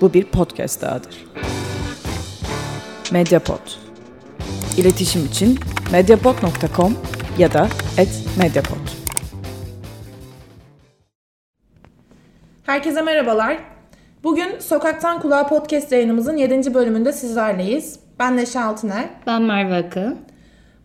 bu bir podcast dahadır. Mediapod. İletişim için mediapod.com ya da @mediapod. Herkese merhabalar. Bugün Sokaktan Kulağa podcast yayınımızın 7. bölümünde sizlerleyiz. Ben Neşe Altıner. Ben Merve Akın.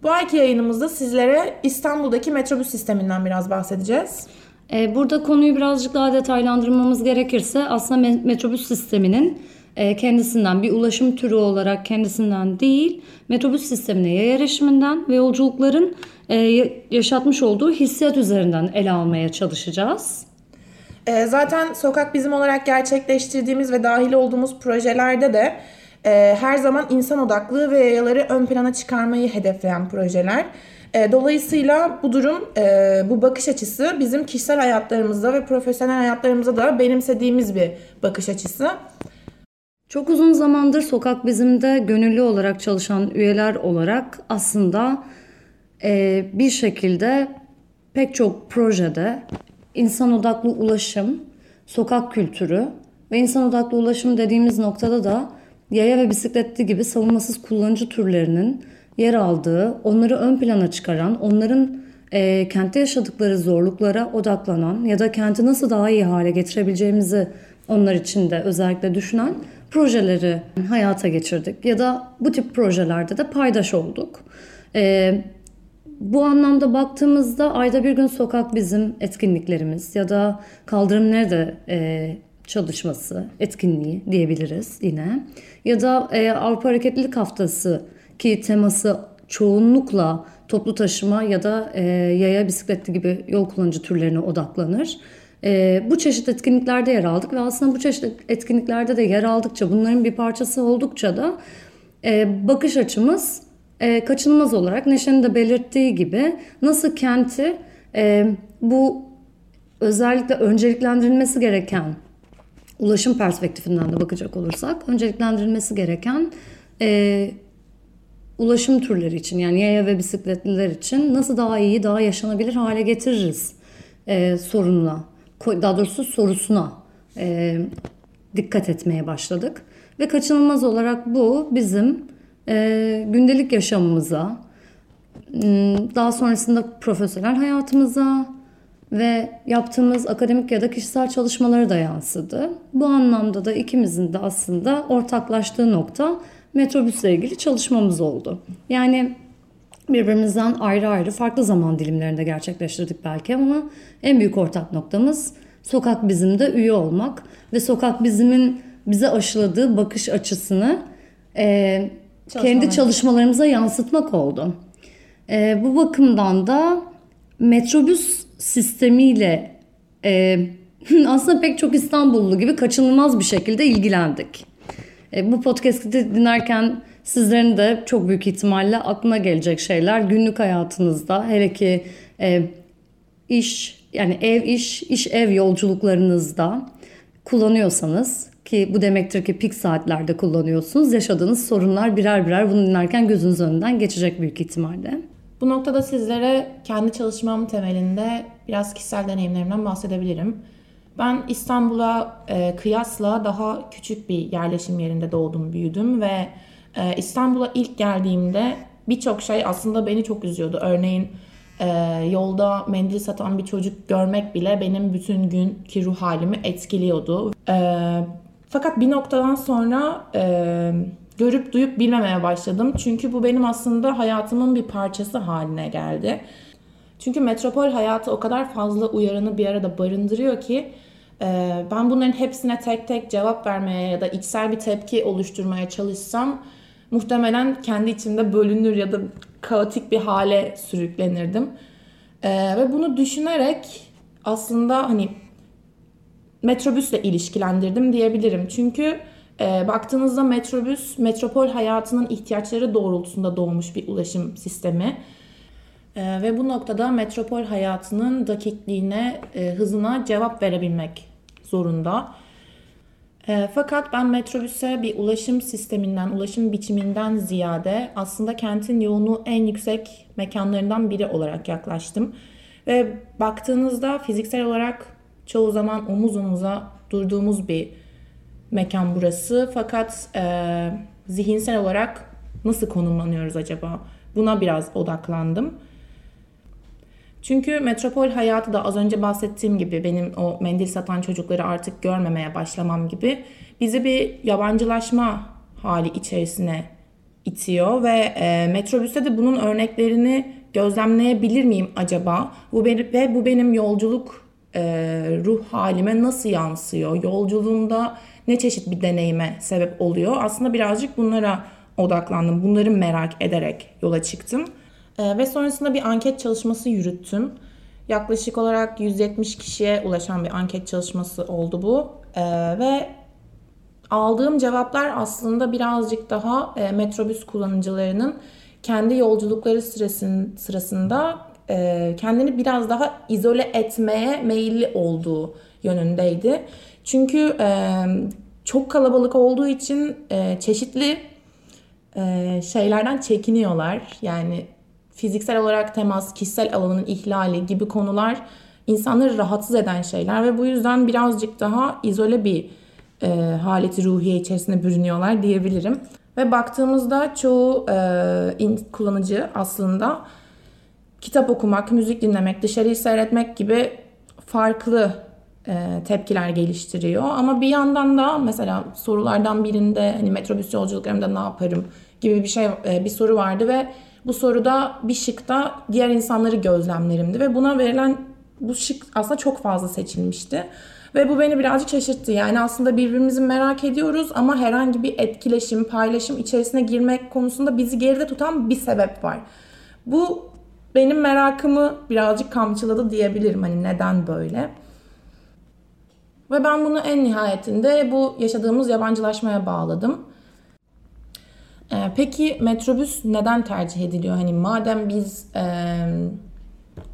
Bu ayki yayınımızda sizlere İstanbul'daki metrobüs sisteminden biraz bahsedeceğiz. Ee, burada konuyu birazcık daha detaylandırmamız gerekirse aslında metrobüs sisteminin e, kendisinden bir ulaşım türü olarak kendisinden değil metrobüs sistemine yaya erişiminden ve yolculukların e, yaşatmış olduğu hissiyat üzerinden ele almaya çalışacağız. E, zaten Sokak Bizim olarak gerçekleştirdiğimiz ve dahil olduğumuz projelerde de her zaman insan odaklı ve yayaları ön plana çıkarmayı hedefleyen projeler. E, dolayısıyla bu durum, e, bu bakış açısı bizim kişisel hayatlarımızda ve profesyonel hayatlarımızda da benimsediğimiz bir bakış açısı. Çok uzun zamandır Sokak Bizim'de gönüllü olarak çalışan üyeler olarak aslında e, bir şekilde pek çok projede insan odaklı ulaşım, sokak kültürü ve insan odaklı ulaşım dediğimiz noktada da yaya ve bisikletli gibi savunmasız kullanıcı türlerinin yer aldığı, onları ön plana çıkaran, onların e, kentte yaşadıkları zorluklara odaklanan ya da kenti nasıl daha iyi hale getirebileceğimizi onlar için de özellikle düşünen projeleri hayata geçirdik. Ya da bu tip projelerde de paydaş olduk. E, bu anlamda baktığımızda ayda bir gün sokak bizim etkinliklerimiz ya da kaldırım nerede e, çalışması, etkinliği diyebiliriz yine. Ya da e, Avrupa Hareketlilik Haftası ki teması çoğunlukla toplu taşıma ya da e, yaya bisikletli gibi yol kullanıcı türlerine odaklanır. E, bu çeşit etkinliklerde yer aldık ve aslında bu çeşit etkinliklerde de yer aldıkça bunların bir parçası oldukça da e, bakış açımız e, kaçınılmaz olarak Neşe'nin de belirttiği gibi nasıl kenti e, bu özellikle önceliklendirilmesi gereken ulaşım perspektifinden de bakacak olursak önceliklendirilmesi gereken e, ulaşım türleri için yani yaya ve bisikletliler için nasıl daha iyi, daha yaşanabilir hale getiririz e, sorununa, daha doğrusu sorusuna e, dikkat etmeye başladık. Ve kaçınılmaz olarak bu bizim e, gündelik yaşamımıza, daha sonrasında profesyonel hayatımıza ve yaptığımız akademik ya da kişisel çalışmalara da yansıdı. Bu anlamda da ikimizin de aslında ortaklaştığı nokta metrobüsle ilgili çalışmamız oldu. Yani birbirimizden ayrı ayrı farklı zaman dilimlerinde gerçekleştirdik belki ama en büyük ortak noktamız Sokak Bizim'de üye olmak ve Sokak Bizim'in bize aşıladığı bakış açısını e, kendi çalışmalarımıza yansıtmak oldu. E, bu bakımdan da metrobüs sistemiyle e, aslında pek çok İstanbullu gibi kaçınılmaz bir şekilde ilgilendik. E, bu podcast'i dinlerken sizlerin de çok büyük ihtimalle aklına gelecek şeyler günlük hayatınızda hele ki e, iş yani ev iş iş ev yolculuklarınızda kullanıyorsanız ki bu demektir ki pik saatlerde kullanıyorsunuz. Yaşadığınız sorunlar birer birer bunu dinlerken gözünüz önünden geçecek büyük ihtimalle. Bu noktada sizlere kendi çalışmam temelinde biraz kişisel deneyimlerimden bahsedebilirim. Ben İstanbul'a e, kıyasla daha küçük bir yerleşim yerinde doğdum, büyüdüm ve e, İstanbul'a ilk geldiğimde birçok şey aslında beni çok üzüyordu. Örneğin e, yolda mendil satan bir çocuk görmek bile benim bütün günkü ruh halimi etkiliyordu. E, fakat bir noktadan sonra e, görüp duyup bilmemeye başladım. Çünkü bu benim aslında hayatımın bir parçası haline geldi. Çünkü metropol hayatı o kadar fazla uyarını bir arada barındırıyor ki ben bunların hepsine tek tek cevap vermeye ya da içsel bir tepki oluşturmaya çalışsam muhtemelen kendi içimde bölünür ya da kaotik bir hale sürüklenirdim. E, ve bunu düşünerek aslında hani metrobüsle ilişkilendirdim diyebilirim. Çünkü e, baktığınızda metrobüs metropol hayatının ihtiyaçları doğrultusunda doğmuş bir ulaşım sistemi. E, ve bu noktada metropol hayatının dakikliğine, e, hızına cevap verebilmek zorunda. E, fakat ben metrobüse bir ulaşım sisteminden, ulaşım biçiminden ziyade aslında kentin yoğunluğu en yüksek mekanlarından biri olarak yaklaştım. Ve baktığınızda fiziksel olarak çoğu zaman omuz omuza durduğumuz bir mekan burası. Fakat e, zihinsel olarak nasıl konumlanıyoruz acaba? Buna biraz odaklandım. Çünkü metropol hayatı da az önce bahsettiğim gibi benim o mendil satan çocukları artık görmemeye başlamam gibi bizi bir yabancılaşma hali içerisine itiyor ve e, metrobüste de bunun örneklerini gözlemleyebilir miyim acaba? Bu benim, ve bu benim yolculuk e, ruh halime nasıl yansıyor? Yolculuğumda ne çeşit bir deneyime sebep oluyor? Aslında birazcık bunlara odaklandım. Bunları merak ederek yola çıktım. E, ve sonrasında bir anket çalışması yürüttüm. Yaklaşık olarak 170 kişiye ulaşan bir anket çalışması oldu bu. E, ve aldığım cevaplar aslında birazcık daha e, metrobüs kullanıcılarının kendi yolculukları sırasın, sırasında e, kendini biraz daha izole etmeye meyilli olduğu yönündeydi. Çünkü e, çok kalabalık olduğu için e, çeşitli e, şeylerden çekiniyorlar. Yani fiziksel olarak temas, kişisel alanın ihlali gibi konular insanları rahatsız eden şeyler ve bu yüzden birazcık daha izole bir e, haleti ruhiye içerisinde bürünüyorlar diyebilirim. Ve baktığımızda çoğu e, in, kullanıcı aslında kitap okumak, müzik dinlemek, dışarıyı seyretmek gibi farklı e, tepkiler geliştiriyor. Ama bir yandan da mesela sorulardan birinde hani metrobüs yolculuklarımda ne yaparım gibi bir şey e, bir soru vardı ve bu soruda bir şıkta diğer insanları gözlemlerimdi ve buna verilen bu şık aslında çok fazla seçilmişti. Ve bu beni birazcık şaşırttı. Yani aslında birbirimizi merak ediyoruz ama herhangi bir etkileşim, paylaşım içerisine girmek konusunda bizi geride tutan bir sebep var. Bu benim merakımı birazcık kamçıladı diyebilirim. Hani neden böyle? Ve ben bunu en nihayetinde bu yaşadığımız yabancılaşmaya bağladım. Ee, peki metrobüs neden tercih ediliyor? Hani madem biz e,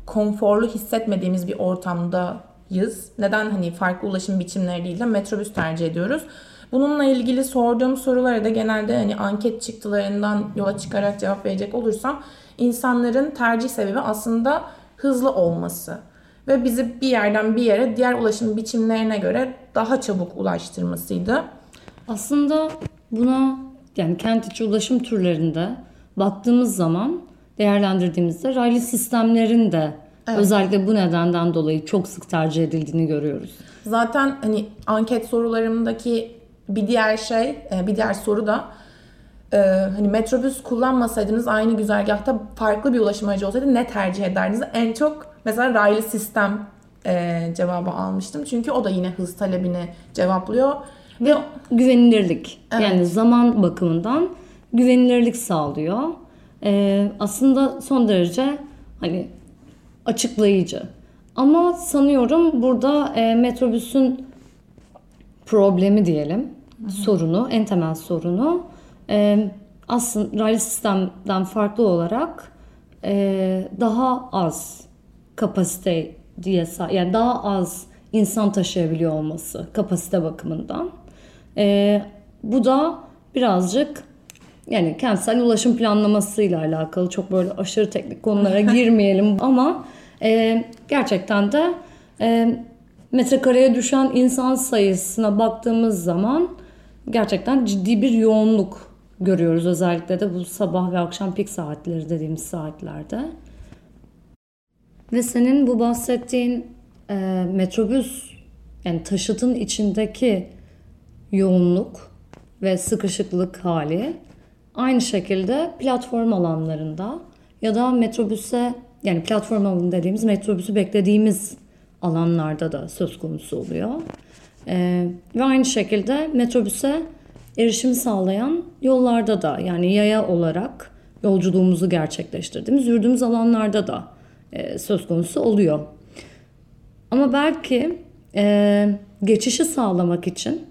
konforlu hissetmediğimiz bir ortamdayız, neden hani farklı ulaşım biçimleri değil de metrobüs tercih ediyoruz? Bununla ilgili sorduğum sorulara da genelde hani anket çıktılarından yola çıkarak cevap verecek olursam insanların tercih sebebi aslında hızlı olması ve bizi bir yerden bir yere diğer ulaşım biçimlerine göre daha çabuk ulaştırmasıydı. Aslında buna yani kent içi ulaşım türlerinde baktığımız zaman değerlendirdiğimizde raylı sistemlerin de evet. özellikle bu nedenden dolayı çok sık tercih edildiğini görüyoruz. Zaten hani anket sorularımdaki bir diğer şey, e, bir diğer soru da e, hani metrobüs kullanmasaydınız aynı güzergahta farklı bir ulaşım aracı olsaydı ne tercih ederdiniz? En çok mesela raylı sistem e, cevabı almıştım. Çünkü o da yine hız talebini cevaplıyor. Ve güvenilirlik. Evet. Yani zaman bakımından güvenilirlik sağlıyor. Ee, aslında son derece hani açıklayıcı. Ama sanıyorum burada e, metrobüsün problemi diyelim, Hı-hı. sorunu, en temel sorunu e, aslında raylı sistemden farklı olarak e, daha az kapasite diye yani daha az insan taşıyabiliyor olması kapasite bakımından. E, bu da birazcık yani kentsel ulaşım planlamasıyla alakalı çok böyle aşırı teknik konulara girmeyelim ama e, gerçekten de e, metrekareye düşen insan sayısına baktığımız zaman gerçekten ciddi bir yoğunluk görüyoruz özellikle de bu sabah ve akşam pik saatleri dediğimiz saatlerde. Ve senin bu bahsettiğin e, metrobüs yani taşıtın içindeki yoğunluk ve sıkışıklık hali aynı şekilde platform alanlarında ya da metrobüse yani platform alanı dediğimiz metrobüsü beklediğimiz alanlarda da söz konusu oluyor. Ee, ve aynı şekilde metrobüse erişimi sağlayan yollarda da yani yaya olarak yolculuğumuzu gerçekleştirdiğimiz yürüdüğümüz alanlarda da e, söz konusu oluyor. Ama belki e, geçişi sağlamak için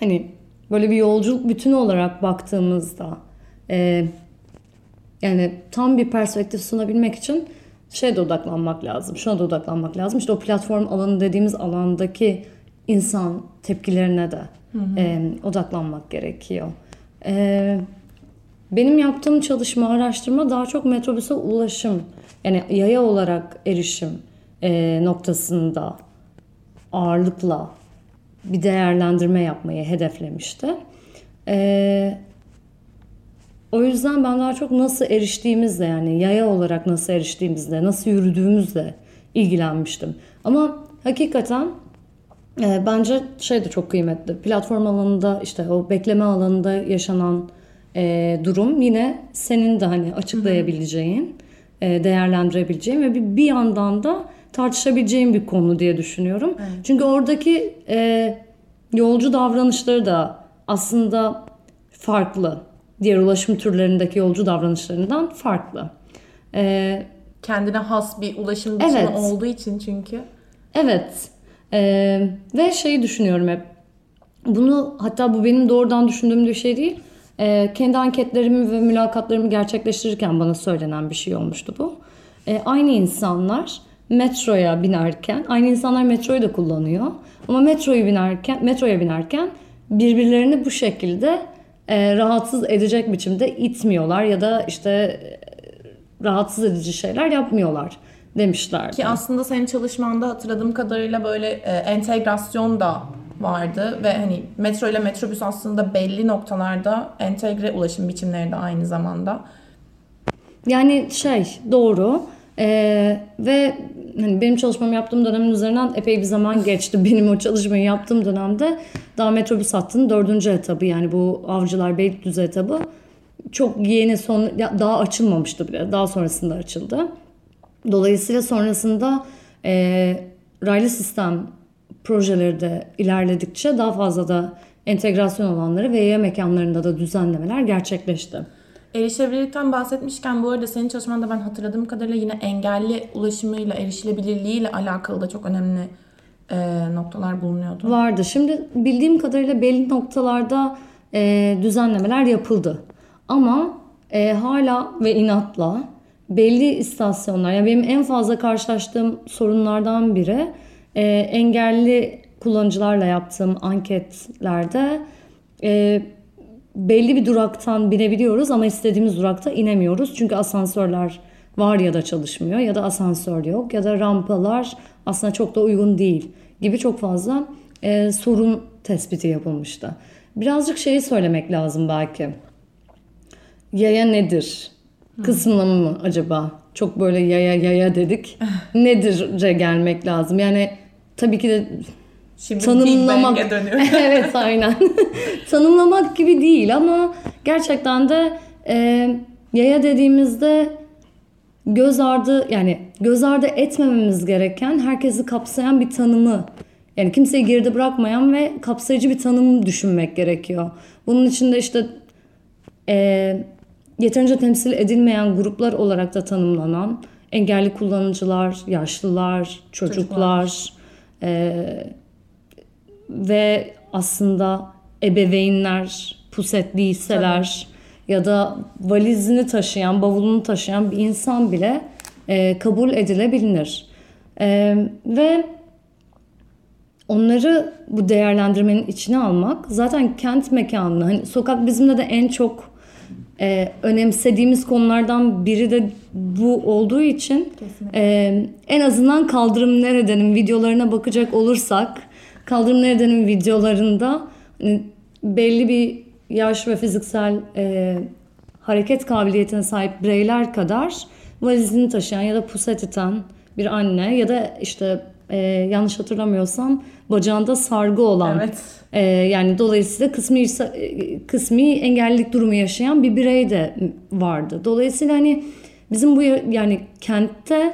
hani böyle bir yolculuk bütünü olarak baktığımızda e, yani tam bir perspektif sunabilmek için şeye de odaklanmak lazım. Şuna da odaklanmak lazım. İşte o platform alanı dediğimiz alandaki insan tepkilerine de hı hı. E, odaklanmak gerekiyor. E, benim yaptığım çalışma, araştırma daha çok metrobüse ulaşım, yani yaya olarak erişim e, noktasında ağırlıkla bir değerlendirme yapmayı hedeflemişti. E, o yüzden ben daha çok nasıl eriştiğimizle yani yaya olarak nasıl eriştiğimizle, nasıl yürüdüğümüzle ilgilenmiştim. Ama hakikaten e, bence şey de çok kıymetli. Platform alanında işte o bekleme alanında yaşanan e, durum yine senin de hani açıklayabileceğin, e, değerlendirebileceğin ve bir, bir yandan da tartışabileceğin bir konu diye düşünüyorum. Çünkü oradaki e, yolcu davranışları da aslında farklı. Diğer ulaşım türlerindeki yolcu davranışlarından farklı. E, Kendine has bir ulaşım biçimi Evet. olduğu için çünkü. Evet. Ee, ve şeyi düşünüyorum hep. Bunu hatta bu benim doğrudan düşündüğüm bir şey değil. Ee, kendi anketlerimi ve mülakatlarımı gerçekleştirirken bana söylenen bir şey olmuştu bu. Ee, aynı insanlar metroya binerken, aynı insanlar metroyu da kullanıyor. Ama metroyu binerken, metroya binerken birbirlerini bu şekilde e, rahatsız edecek biçimde itmiyorlar ya da işte e, rahatsız edici şeyler yapmıyorlar demişlerdi. Ki aslında senin çalışmanda hatırladığım kadarıyla böyle e, entegrasyon da vardı ve hani metro ile metrobüs aslında belli noktalarda entegre ulaşım biçimleri de aynı zamanda. Yani şey doğru Ee, ve hani benim çalışmamı yaptığım dönemin üzerinden epey bir zaman geçti. Benim o çalışmayı yaptığım dönemde daha metrobüs hattının dördüncü etabı yani bu Avcılar Beylikdüzü etabı çok yeni son daha açılmamıştı bile. Daha sonrasında açıldı. Dolayısıyla sonrasında e, raylı sistem projeleri de ilerledikçe daha fazla da entegrasyon alanları ve yaya mekanlarında da düzenlemeler gerçekleşti. Erişebilirlikten bahsetmişken bu arada senin çalışmanda ben hatırladığım kadarıyla yine engelli ulaşımıyla, erişilebilirliğiyle alakalı da çok önemli e, noktalar bulunuyordu. Vardı. Şimdi bildiğim kadarıyla belli noktalarda e, düzenlemeler yapıldı. Ama e, hala ve inatla belli istasyonlar, yani benim en fazla karşılaştığım sorunlardan biri e, engelli kullanıcılarla yaptığım anketlerde e, belli bir duraktan binebiliyoruz ama istediğimiz durakta inemiyoruz. Çünkü asansörler var ya da çalışmıyor ya da asansör yok ya da rampalar aslında çok da uygun değil gibi çok fazla e, sorun tespiti yapılmıştı. Birazcık şeyi söylemek lazım belki. Yaya nedir? Kısmına mı acaba? Çok böyle yaya yaya dedik. Nedir'e gelmek lazım. Yani tabii ki de Şimdi tanımlamak. Big dönüyor. evet aynen. tanımlamak gibi değil ama gerçekten de e, yaya dediğimizde göz ardı yani göz ardı etmememiz gereken herkesi kapsayan bir tanımı yani kimseyi geride bırakmayan ve kapsayıcı bir tanım düşünmek gerekiyor. Bunun içinde işte e, yeterince temsil edilmeyen gruplar olarak da tanımlanan engelli kullanıcılar, yaşlılar, çocuklar, e, ve aslında ebeveynler puset değilseler ya da valizini taşıyan, bavulunu taşıyan bir insan bile e, kabul edilebilir. E, ve onları bu değerlendirmenin içine almak zaten kent mekanını, hani sokak bizimle de en çok e, önemsediğimiz konulardan biri de bu olduğu için e, en azından kaldırım neredenin videolarına bakacak olursak kaldırım neredenin videolarında hani belli bir yaş ve fiziksel e, hareket kabiliyetine sahip bireyler kadar valizini taşıyan ya da puset iten bir anne ya da işte e, yanlış hatırlamıyorsam bacağında sargı olan Evet. ee, yani dolayısıyla kısmi e, kısmi engellilik durumu yaşayan bir birey de vardı. Dolayısıyla hani bizim bu ya- yani kentte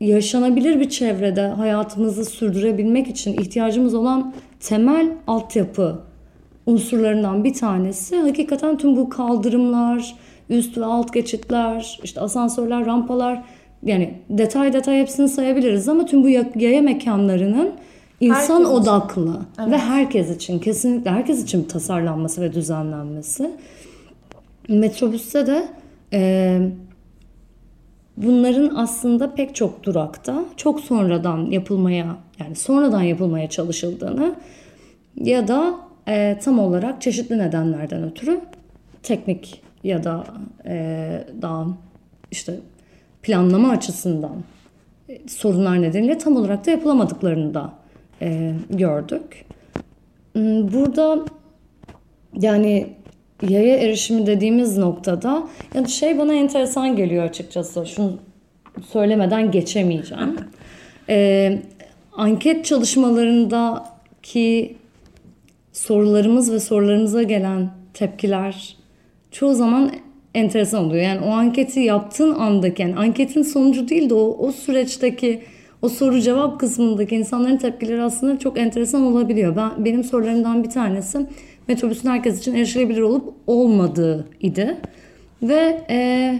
yaşanabilir bir çevrede hayatımızı sürdürebilmek için ihtiyacımız olan temel altyapı unsurlarından bir tanesi hakikaten tüm bu kaldırımlar, üst ve alt geçitler, işte asansörler, rampalar yani detay detay hepsini sayabiliriz ama tüm bu ya- yaya mekanlarının insan Herkes için. odaklı ve herkes için kesinlikle herkes için tasarlanması ve düzenlenmesi. Metrobüste de e, bunların aslında pek çok durakta çok sonradan yapılmaya yani sonradan yapılmaya çalışıldığını ya da e, tam olarak çeşitli nedenlerden ötürü teknik ya da e, daha işte planlama açısından e, sorunlar nedeniyle tam olarak da yapılamadıklarını da e, gördük. Hmm, Burada yani yaya erişimi dediğimiz noktada yani şey bana enteresan geliyor açıkçası. Şunu söylemeden geçemeyeceğim. Ee, anket çalışmalarındaki sorularımız ve sorularımıza gelen tepkiler çoğu zaman enteresan oluyor. Yani o anketi yaptığın andaki yani anketin sonucu değil de o, o süreçteki o soru cevap kısmındaki insanların tepkileri aslında çok enteresan olabiliyor. Ben benim sorularımdan bir tanesi metrobüsün herkes için erişilebilir olup olmadığı idi. Ve e,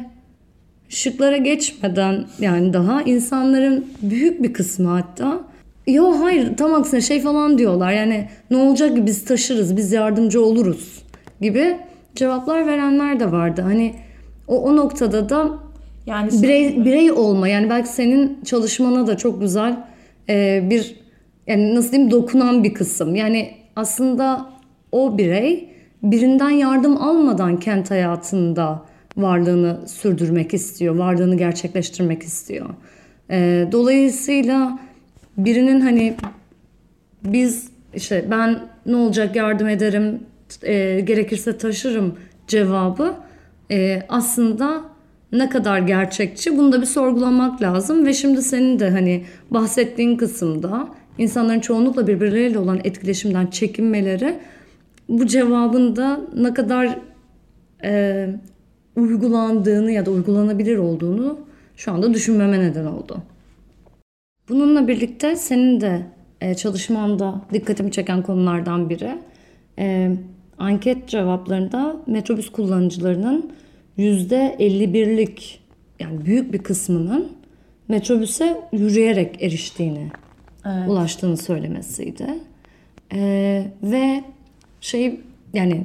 şıklara geçmeden yani daha insanların büyük bir kısmı hatta Yo hayır tam aksine şey falan diyorlar yani ne olacak ki biz taşırız biz yardımcı oluruz gibi cevaplar verenler de vardı. Hani o, o noktada da Yani birey, birey olma yani belki senin çalışmana da çok güzel e, bir yani nasıl diyeyim dokunan bir kısım. Yani aslında o birey birinden yardım almadan kent hayatında varlığını sürdürmek istiyor, varlığını gerçekleştirmek istiyor. E, dolayısıyla birinin hani biz işte ben ne olacak yardım ederim e, gerekirse taşırım cevabı e, aslında ne kadar gerçekçi bunu da bir sorgulamak lazım ve şimdi senin de hani bahsettiğin kısımda insanların çoğunlukla birbirleriyle olan etkileşimden çekinmeleri bu cevabın da ne kadar e, uygulandığını ya da uygulanabilir olduğunu şu anda düşünmeme neden oldu. Bununla birlikte senin de e, çalışmanda dikkatimi çeken konulardan biri e, anket cevaplarında metrobüs kullanıcılarının %51'lik yani büyük bir kısmının metrobüse yürüyerek eriştiğini, ulaştığını söylemesiydi. E, ve şey yani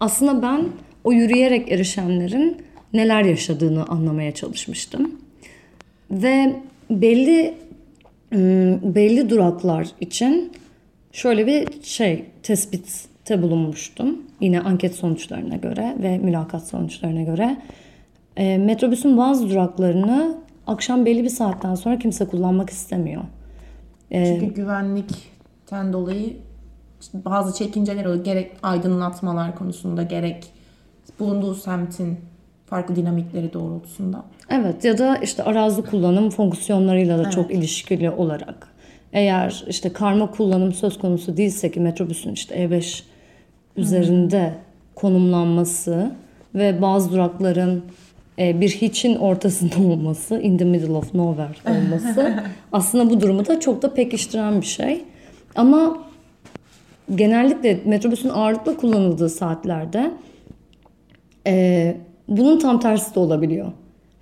aslında ben o yürüyerek erişenlerin neler yaşadığını anlamaya çalışmıştım. Ve belli ım, belli duraklar için şöyle bir şey tespitte bulunmuştum. Yine anket sonuçlarına göre ve mülakat sonuçlarına göre. E, metrobüsün bazı duraklarını akşam belli bir saatten sonra kimse kullanmak istemiyor. Çünkü güvenlikten dolayı işte bazı çekinceler oluyor. Gerek aydınlatmalar konusunda gerek bulunduğu semtin farklı dinamikleri doğrultusunda. Evet ya da işte arazi kullanım fonksiyonlarıyla da çok ilişkili olarak. Eğer işte karma kullanım söz konusu değilse ki metrobüsün işte E5 üzerinde konumlanması ve bazı durakların e, bir hiçin ortasında olması, in the middle of nowhere olması aslında bu durumu da çok da pekiştiren bir şey. Ama genellikle metrobüsün ağırlıkla kullanıldığı saatlerde ee, bunun tam tersi de olabiliyor.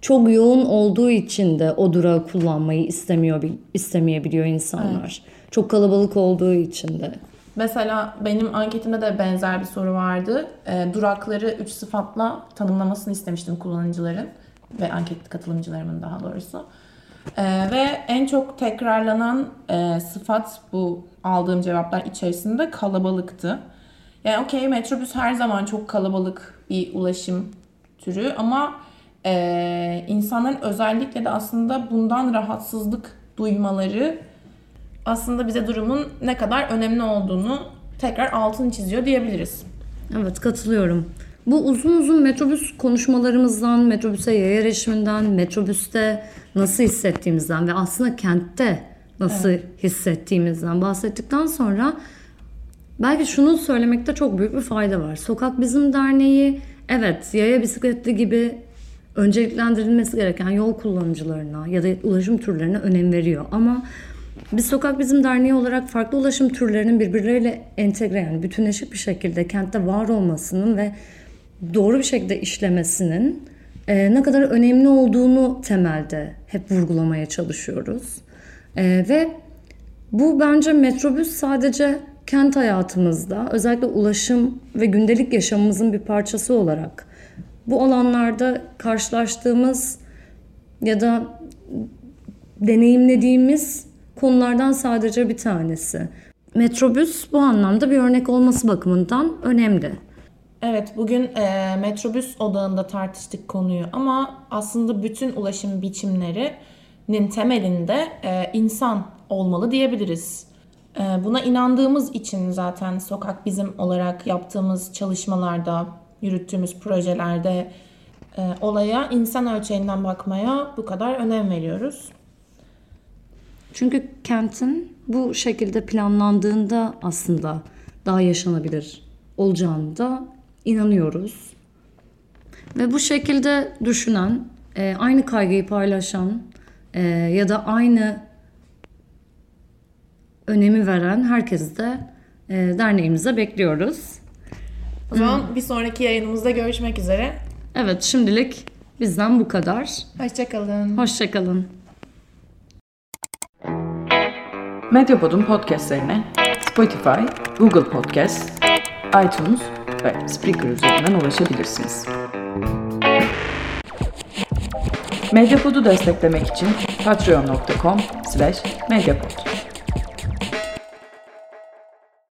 Çok yoğun olduğu için de o durağı kullanmayı istemiyor istemeyebiliyor insanlar. Çok kalabalık olduğu için de. Mesela benim anketimde de benzer bir soru vardı. E, durakları 3 sıfatla tanımlamasını istemiştim kullanıcıların ve anket katılımcılarımın daha doğrusu. E, ve en çok tekrarlanan e, sıfat bu aldığım cevaplar içerisinde kalabalıktı. Yani okey metrobüs her zaman çok kalabalık bir ulaşım türü ama e, insanların özellikle de aslında bundan rahatsızlık duymaları aslında bize durumun ne kadar önemli olduğunu tekrar altını çiziyor diyebiliriz. Evet katılıyorum. Bu uzun uzun metrobüs konuşmalarımızdan, metrobüse yaya erişiminden, metrobüste nasıl hissettiğimizden ve aslında kentte nasıl hissettiğimizden bahsettikten sonra belki şunu söylemekte çok büyük bir fayda var. Sokak Bizim Derneği evet yaya bisikletli gibi önceliklendirilmesi gereken yol kullanıcılarına ya da ulaşım türlerine önem veriyor. Ama biz Sokak Bizim Derneği olarak farklı ulaşım türlerinin birbirleriyle entegre yani bütünleşik bir şekilde kentte var olmasının ve doğru bir şekilde işlemesinin e, ne kadar önemli olduğunu temelde hep vurgulamaya çalışıyoruz. E, ve bu bence metrobüs sadece kent hayatımızda özellikle ulaşım ve gündelik yaşamımızın bir parçası olarak bu alanlarda karşılaştığımız ya da deneyimlediğimiz konulardan sadece bir tanesi. Metrobüs bu anlamda bir örnek olması bakımından önemli. Evet bugün e, metrobüs odağında tartıştık konuyu ama aslında bütün ulaşım biçimlerinin temelinde e, insan olmalı diyebiliriz. Ee, Buna inandığımız için zaten sokak bizim olarak yaptığımız çalışmalarda, yürüttüğümüz projelerde e, olaya insan ölçeğinden bakmaya bu kadar önem veriyoruz. Çünkü kentin bu şekilde planlandığında aslında daha yaşanabilir olacağını da inanıyoruz. Ve bu şekilde düşünen, e, aynı kaygıyı paylaşan e, ya da aynı önemi veren herkesi de e, derneğimize bekliyoruz. O zaman bir sonraki yayınımızda görüşmek üzere. Evet şimdilik bizden bu kadar. Hoşçakalın. Hoşçakalın. Medyapod'un podcastlerine Spotify, Google Podcast, iTunes ve Spreaker üzerinden ulaşabilirsiniz. Medyapod'u desteklemek için patreon.com slash medyapod.